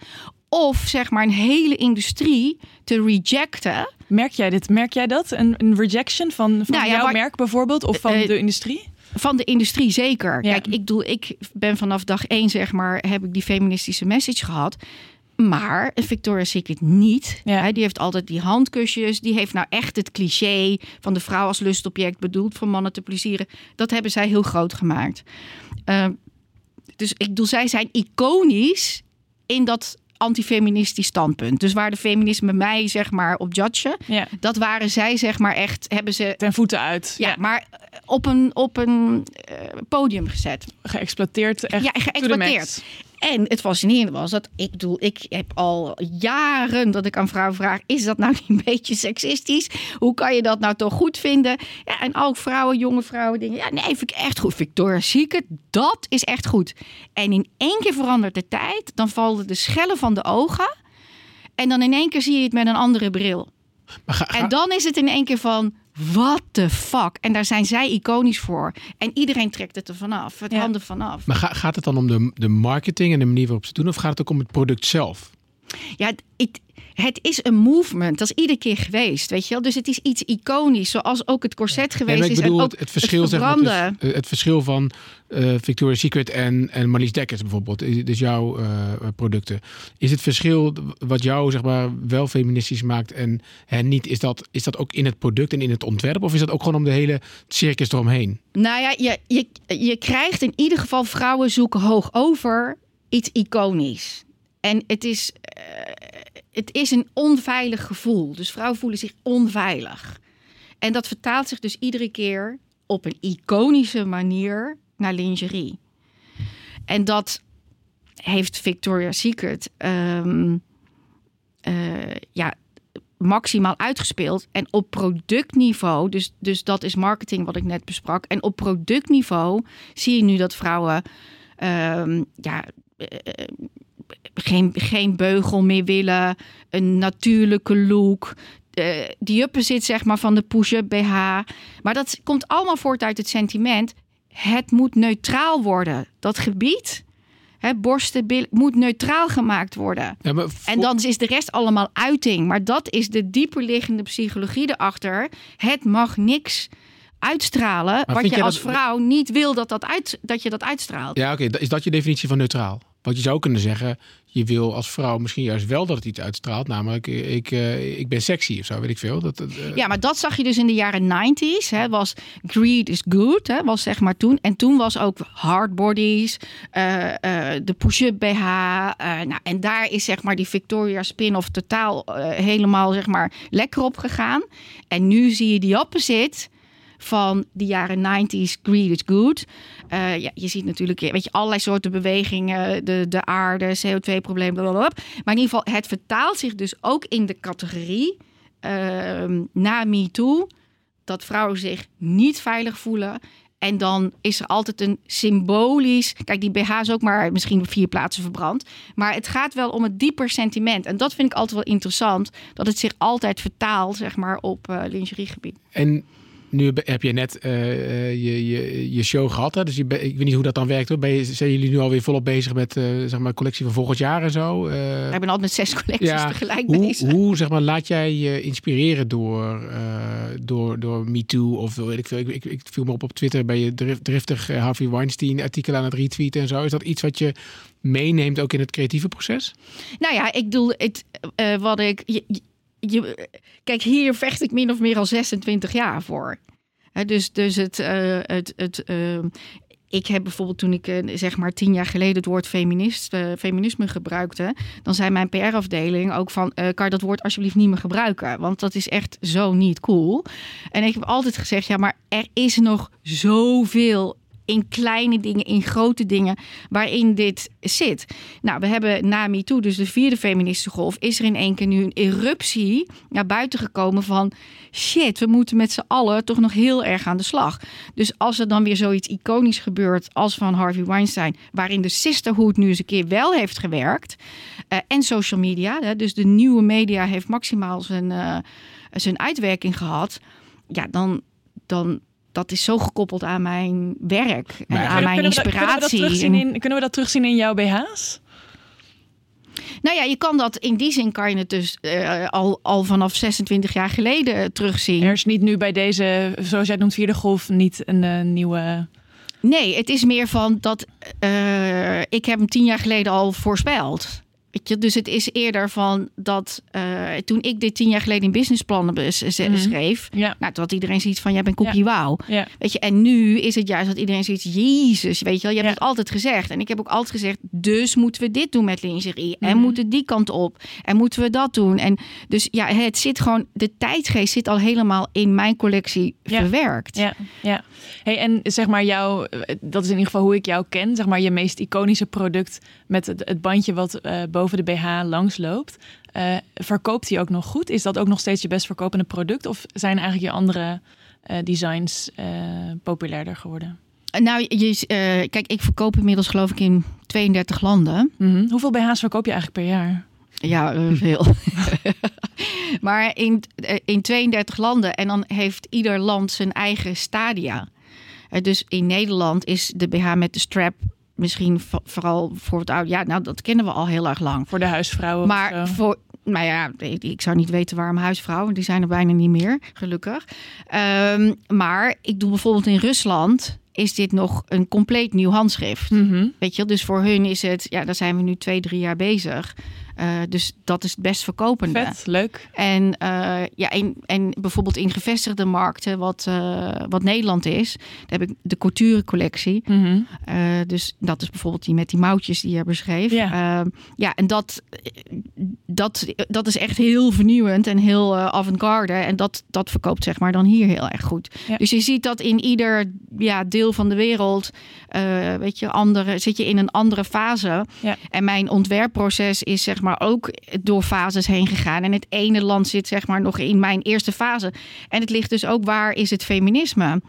Of zeg maar een hele industrie te rejecten. Merk jij dit? Merk jij dat? Een, een rejection van, van Nou ja, jouw waar- merk bijvoorbeeld? Of van Eh, de industrie? Van de industrie zeker. Ja. Kijk, ik, doe, ik ben vanaf dag één, zeg maar, heb ik die feministische message gehad. Maar een Victoria's Secret niet. Ja. Die heeft altijd die handkusjes. Die heeft nou echt het cliché van de vrouw als lustobject bedoeld voor mannen te plezieren. Dat hebben zij heel groot gemaakt. Eh, dus ik bedoel, zij zijn iconisch in dat antifeministisch standpunt. Dus waar de feministen mij zeg maar op judgen, Ja. dat waren zij zeg maar echt, hebben ze Ten voeten uit. ja, maar op een, op een eh, podium gezet. Geëxploiteerd. Echt Ja, geëxploiteerd. En het fascinerende was dat ik bedoel, ik heb al jaren dat ik aan vrouwen vraag: is dat nou niet een beetje seksistisch? Hoe kan je dat nou toch goed vinden? Ja, en ook vrouwen, jonge vrouwen, dingen. Ja, nee, vind ik echt goed. Victoria's Secret, dat is echt goed. En in één keer verandert de tijd, dan vallen de schellen van de ogen. En dan in één keer zie je het met een andere bril. Ga- En dan is het in één keer van, what the fuck? En daar zijn zij iconisch voor. En iedereen trekt het er vanaf, het Ja. handen vanaf. maar ga- gaat het dan om de, de marketing en de manier waarop ze het doen? Of gaat het ook om het product zelf? Ja, het, het, is een movement. Dat is iedere keer geweest, weet je wel. Dus het is iets iconisch, zoals ook het corset geweest Nee, is. en ook het, het verschil zeg maar, eh, het verschil van eh, Victoria's Secret en, en Marlies Dekkers bijvoorbeeld. Dus jouw eh, producten. Is het verschil wat jou zeg maar wel feministisch maakt en hen niet, is dat, is dat ook in het product en in het ontwerp? Of is dat ook gewoon om de hele circus eromheen? Nou ja, je, je, je krijgt in ieder geval vrouwen zoeken hoog over iets iconisch. En het is, eh, het is een onveilig gevoel. Dus vrouwen voelen zich onveilig. En dat vertaalt zich dus iedere keer op een iconische manier naar lingerie. En dat heeft Victoria's Secret ehm, eh, ja, maximaal uitgespeeld. En op productniveau, dus, dus dat is marketing wat ik net besprak. En op productniveau zie je nu dat vrouwen ehm, ja, eh, geen, geen beugel meer willen, een natuurlijke look. Eh, die juppen zit zeg maar van de push-up BH. Maar dat komt allemaal voort uit het sentiment. Het moet neutraal worden. Dat gebied, hè, borsten, billen, moet neutraal gemaakt worden. Ja, En dan is de rest allemaal uiting. Maar dat is de dieperliggende psychologie erachter. Het mag niks uitstralen wat je als dat- vrouw niet wil dat, dat, uit, dat je dat uitstraalt. Ja, oké. Is dat je definitie van neutraal? Want je zou kunnen zeggen, je wil als vrouw misschien juist wel dat het iets uitstraalt. Namelijk, ik, eh, ik ben sexy of zo, weet ik veel. Dat, eh, Ja, maar dat zag je dus in de jaren 90s. Hè, was greed is good, hè, was zeg maar toen. En toen was ook hard bodies, eh, de push-up BH. nou, en daar is zeg maar die Victoria spin-off totaal helemaal zeg maar lekker op gegaan. En nu zie je die opposite van de jaren 90s greed is good. Eh, ja, je ziet natuurlijk weet je, allerlei soorten bewegingen, de, de aarde, CO2-probleem, blablabla. Maar in ieder geval, het vertaalt zich dus ook in de categorie ehm, na MeToo dat vrouwen zich niet veilig voelen. En dan is er altijd een symbolisch. Kijk, die BH is ook maar misschien vier plaatsen verbrand. Maar het gaat wel om het dieper sentiment. En dat vind ik altijd wel interessant. Dat het zich altijd vertaalt, zeg maar, op eh lingeriegebied. En nu heb- je net eh, eh, je, je, je show gehad. Hè? Dus je, ben- ik weet niet hoe dat dan werkt. Hoor. Ben je, zijn jullie nu alweer volop bezig met eh, zeg maar, collectie van volgend jaar en zo? Eh, We hebben altijd met zes collecties ja, tegelijk hoe, bezig. hoe zeg maar, laat jij je inspireren door, door, door MeToo? Of weet ik veel. Ik, ik, ik viel me op op Twitter bij je drif- driftig Harvey Weinstein artikel aan het retweeten en zo. Is dat iets wat je meeneemt ook in het creatieve proces? Nou ja, ik bedoel, het, wat ik. Je, je- kijk, hier vecht ik min of meer al 26 jaar voor. Hè, dus, dus het. eh, het, het eh, ik heb bijvoorbeeld toen ik eh, zeg maar tien jaar geleden het woord feminist, feminisme gebruikte, dan zei mijn PR-afdeling ook van, eh, kan dat woord alsjeblieft niet meer gebruiken, want dat is echt zo niet cool. En ik heb altijd gezegd, ja, maar er is nog zoveel in kleine dingen, in grote dingen, waarin dit zit. Nou, we hebben na MeToo, dus de vierde feministische golf, is er in één keer nu een eruptie naar buiten gekomen van shit, we moeten met z'n allen toch nog heel erg aan de slag. Dus als er dan weer zoiets iconisch gebeurt als van Harvey Weinstein, waarin de sisterhood nu eens een keer wel heeft gewerkt, eh, en social media, dus de nieuwe media heeft maximaal zijn, eh, zijn uitwerking gehad, ja, dan, dan dat is zo gekoppeld aan mijn werk en Maar aan mijn Kunnen we dat- Kunnen we, dat inspiratie. in, kunnen we dat terugzien in jouw BH's? Nou ja, je kan dat in die zin kan je het dus eh, al, al vanaf 26 jaar geleden terugzien. Er is niet nu bij deze, zoals jij het noemt, vierde golf, niet een eh, nieuwe... Nee, het is meer van dat eh, ik heb hem tien jaar geleden al voorspeld. Weet je, dus het is eerder van dat uh, toen ik dit tien jaar geleden in businessplannen Mhm. schreef, Ja. nou, toen had iedereen zoiets van: jij bent cookie wauw. Ja. Weet je, en nu is het juist dat iedereen zoiets, Jezus, weet je wel, je hebt Ja. het altijd gezegd. En ik heb ook altijd gezegd, dus moeten we dit doen met lingerie. En Mhm. moeten die kant op. En moeten we dat doen. En dus ja, het zit gewoon, de tijdgeest zit al helemaal in mijn collectie Ja. verwerkt. Ja, ja. Hey, en zeg maar jouw, dat is in ieder geval hoe ik jou ken, zeg maar je meest iconische product met het, het bandje wat eh, boven de BH langs loopt. Eh, verkoopt die ook nog goed? Is dat ook nog steeds je best verkopende product? Of zijn eigenlijk je andere eh, designs eh, populairder geworden? Nou, je, kijk, ik verkoop inmiddels geloof ik in 32 landen. Mhm. Hoeveel BH's verkoop je eigenlijk per jaar? Ja, veel. maar in, in 32 landen. En dan heeft ieder land zijn eigen stadia. Dus in Nederland is de BH met de strap misschien vo- vooral voor het oude. Ja, nou, dat kennen we al heel erg lang. Voor de huisvrouwen? Maar voor, nou ja, ik zou niet weten waarom huisvrouwen, die zijn er bijna niet meer, gelukkig. Ehm, maar ik doe bijvoorbeeld in Rusland, is dit nog een compleet nieuw handschrift. Mhm. Weet je, dus voor hun is het, ja, daar zijn we nu twee, drie jaar bezig. Eh, dus dat is het best verkopende. Vet, leuk. En, eh, ja, en, en bijvoorbeeld in gevestigde markten, wat, eh, wat Nederland is, daar heb ik de couture collectie. Mhm. Dus dat is bijvoorbeeld die met die mouwtjes die je beschreef. Ja. Ja, ja en dat, dat, dat is echt heel vernieuwend en heel avant-garde. En dat, dat verkoopt zeg maar dan hier heel erg goed. Ja. Dus je ziet dat in ieder ja, deel van de wereld, weet je, andere, zit je in een andere fase. Ja. En mijn ontwerpproces is zeg maar ook door fases heen gegaan. En het ene land zit zeg maar nog in mijn eerste fase. En het ligt dus ook waar is het feminisme?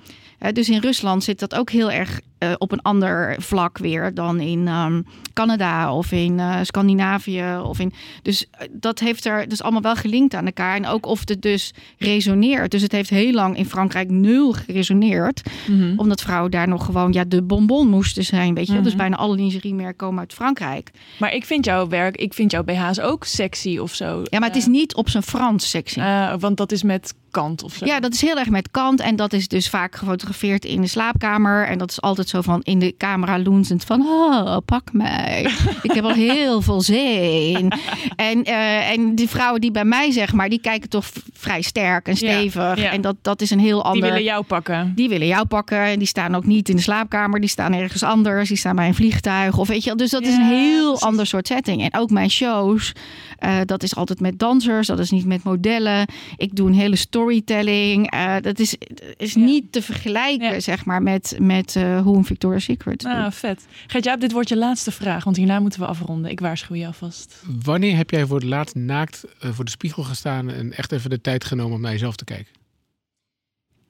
Dus in Rusland zit dat ook heel erg eh, op een ander vlak weer dan in ehm, Canada of in eh, Scandinavië. Of in, dus eh, dat heeft er dus allemaal wel gelinkt aan elkaar. En ook of het dus resoneert. Dus het heeft heel lang in Frankrijk nul geresoneerd. Mhm. Omdat vrouwen daar nog gewoon ja, de bonbon moesten zijn. Weet je? wel. Dus Mhm. bijna alle lingeriemerken komen uit Frankrijk. Maar ik vind jouw werk, ik vind jouw BH's ook sexy of zo. Ja, maar het is niet op zijn Frans sexy. Want dat is met kant of zo. Ja, dat is heel erg met kant. En dat is dus vaak gefotografeerd in de slaapkamer. En dat is altijd zo van in de camera loensend van... Oh, pak mij. Ik heb al heel veel zin. En, eh, en die vrouwen die bij mij, zeg maar... die kijken toch vrij sterk en stevig. ja. En dat, dat is een heel ander... Die willen jou pakken. Die willen jou pakken. En die staan ook niet in de slaapkamer. Die staan ergens anders. Die staan bij een vliegtuig. Of weet je. Dus dat is een heel precies. ander soort setting. En ook mijn shows. eh, dat is altijd met dansers. Dat is niet met modellen. Ik doe een hele storytelling. eh, dat is, is Ja. niet te vergelijken, Ja. zeg maar, met, met eh, hoe een Victoria's Secret doet. Ah, vet. Gert-Jaap, dit wordt je laatste vraag, want hierna moeten we afronden. Ik waarschuw je alvast. Wanneer heb jij voor het laatst naakt eh, voor de spiegel gestaan en echt even de tijd genomen om naar jezelf te kijken?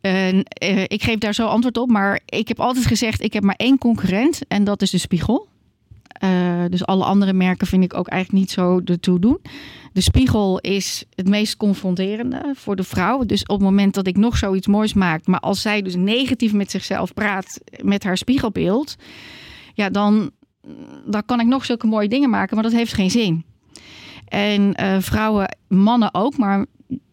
En, eh, ik geef daar zo antwoord op. Maar ik heb altijd gezegd, ik heb maar één concurrent. En dat is de spiegel. Eh, dus alle andere merken vind ik ook eigenlijk niet zo ertoe doen. De spiegel is het meest confronterende voor de vrouw. Dus op het moment dat ik nog zoiets moois maak... maar als zij dus negatief met zichzelf praat met haar spiegelbeeld... ja, dan, dan kan ik nog zulke mooie dingen maken, maar dat heeft geen zin. En eh, vrouwen, mannen ook, maar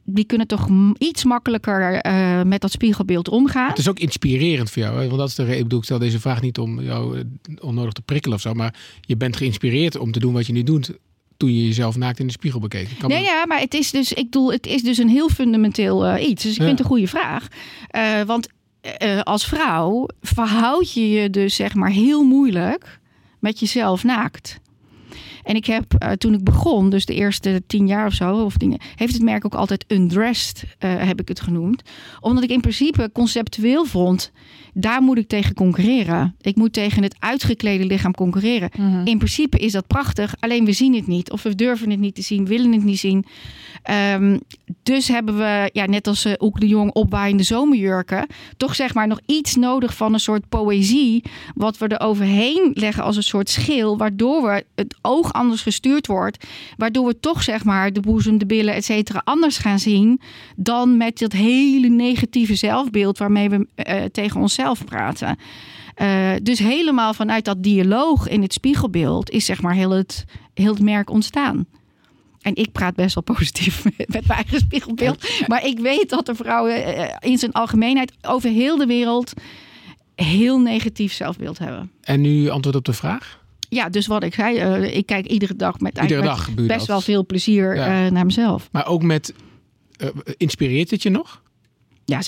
die kunnen toch iets makkelijker eh, met dat spiegelbeeld omgaan. Het is ook inspirerend voor jou. Want dat is de reden. Ik bedoel, ik stel deze vraag niet om jou eh, onnodig te prikkelen of zo. Maar je bent geïnspireerd om te doen wat je nu doet. Toen je jezelf naakt in de spiegel Kan Nee, me- ja, maar het is dus, ik bedoel, het is dus een heel fundamenteel eh, iets. Dus ik Ja. vind het een goede vraag. Eh, want eh, als vrouw verhoud je je dus zeg maar heel moeilijk met jezelf naakt. En ik heb toen ik begon, dus de eerste tien jaar of zo, of dingen, heeft het merk ook altijd undressed, heb ik het genoemd. Omdat ik in principe conceptueel vond, daar moet ik tegen concurreren. Ik moet tegen het uitgeklede lichaam concurreren. In principe is dat prachtig, alleen we zien het niet. Of we durven het niet te zien, willen het niet zien. Ehm, dus hebben we, ja, net als uh, Oek de Jong opwaaiende zomerjurken... toch zeg maar nog iets nodig van een soort poëzie... wat we er overheen leggen als een soort schil... waardoor we het oog anders gestuurd wordt... waardoor we toch zeg maar de boezem, de billen, et cetera... anders gaan zien dan met dat hele negatieve zelfbeeld... waarmee we uh, tegen onszelf praten. Uh, dus helemaal vanuit dat dialoog in het spiegelbeeld... is zeg maar heel het, heel het merk ontstaan. En ik praat best wel positief met mijn eigen spiegelbeeld. Maar ik weet dat de vrouwen eh, in zijn algemeenheid over heel de wereld heel negatief zelfbeeld hebben. En nu antwoord op de vraag? ja, dus wat ik zei, eh, ik kijk iedere dag met Iedere eigenlijk dag met best dat. wel veel plezier Ja. eh, naar mezelf. Maar ook met... eh, inspireert het je nog? Ja,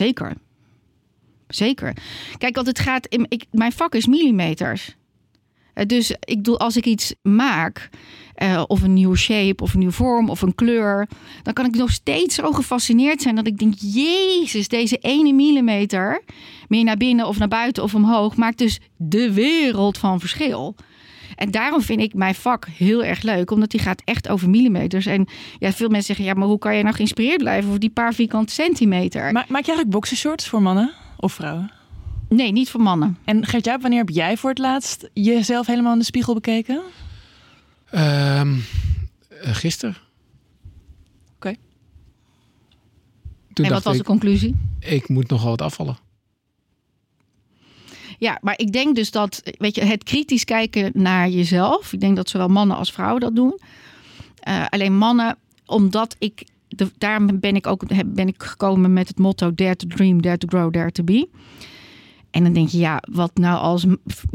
zeker. Kijk, want het gaat. Ik, mijn vak is millimeters. Eh, Dus ik bedoel, als ik iets maak, eh, of een nieuwe shape, of een nieuwe vorm, of een kleur, dan kan ik nog steeds zo gefascineerd zijn dat ik denk: Jezus, deze ene millimeter, meer naar binnen of naar buiten of omhoog, maakt dus de wereld van verschil. En daarom vind ik mijn vak heel erg leuk, omdat die gaat echt over millimeters. En ja, veel mensen zeggen: ja, maar hoe kan je nou geïnspireerd blijven over die paar vierkante centimeter? Ma- maak je eigenlijk boxershorts voor mannen of vrouwen? Nee, niet voor mannen. En Gert-Jaap, wanneer heb jij voor het laatst jezelf helemaal in de spiegel bekeken? Ehm eh, gisteren. Oké. Toen en wat was ik, de conclusie? ik moet nogal wat afvallen. Ja, maar ik denk dus dat, weet je, het kritisch kijken naar jezelf. Ik denk dat zowel mannen als vrouwen dat doen. Eh, alleen mannen, omdat ik, de, daarom ben ik ook ben ik gekomen met het motto Dare to Dream, Dare to Grow, Dare to Be. En dan denk je, ja, wat nou als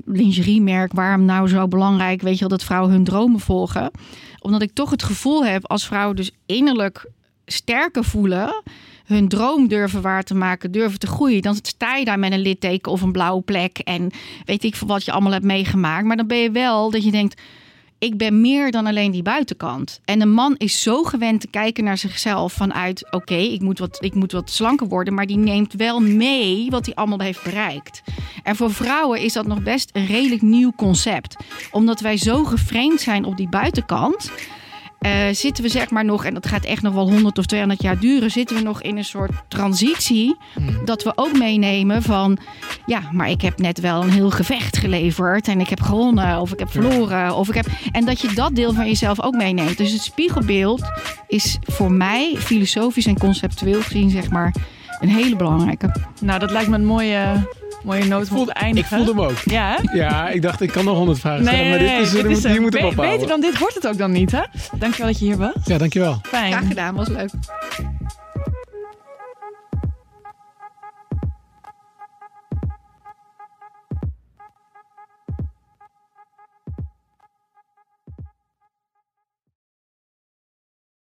lingeriemerk, waarom nou zo belangrijk, weet je wel, dat vrouwen hun dromen volgen? Omdat ik toch het gevoel heb, als vrouwen dus innerlijk sterker voelen, hun droom durven waar te maken, durven te groeien, dan sta je daar met een litteken of een blauwe plek en weet ik wat je allemaal hebt meegemaakt. Maar dan ben je wel dat je denkt, ik ben meer dan alleen die buitenkant. En een man is zo gewend te kijken naar zichzelf vanuit, oké, ik moet wat, ik moet wat slanker worden, maar die neemt wel mee wat hij allemaal heeft bereikt. En voor vrouwen is dat nog best een redelijk nieuw concept, omdat wij zo geframed zijn op die buitenkant. Eh, zitten we zeg maar nog, en dat gaat echt nog wel 100 of 200 jaar duren, zitten we nog in een soort transitie. Dat we ook meenemen van, ja, maar ik heb net wel een heel gevecht geleverd en ik heb gewonnen of ik heb verloren. Of ik heb, en dat je dat deel van jezelf ook meeneemt. Dus het spiegelbeeld is voor mij filosofisch en conceptueel gezien, zeg maar, een hele belangrijke. Nou, dat lijkt me een mooie, mooie noot om te Ik voelde hem ook. Ja, hè? Ja, ik dacht, ik kan nog honderd vragen stellen, Nee, maar dit is, dit moet, is hier moet hem be- ophouden. Beter dan dit wordt het ook dan niet, hè? Dankjewel dat je hier was. Ja, dankjewel. Fijn. Graag gedaan, was leuk.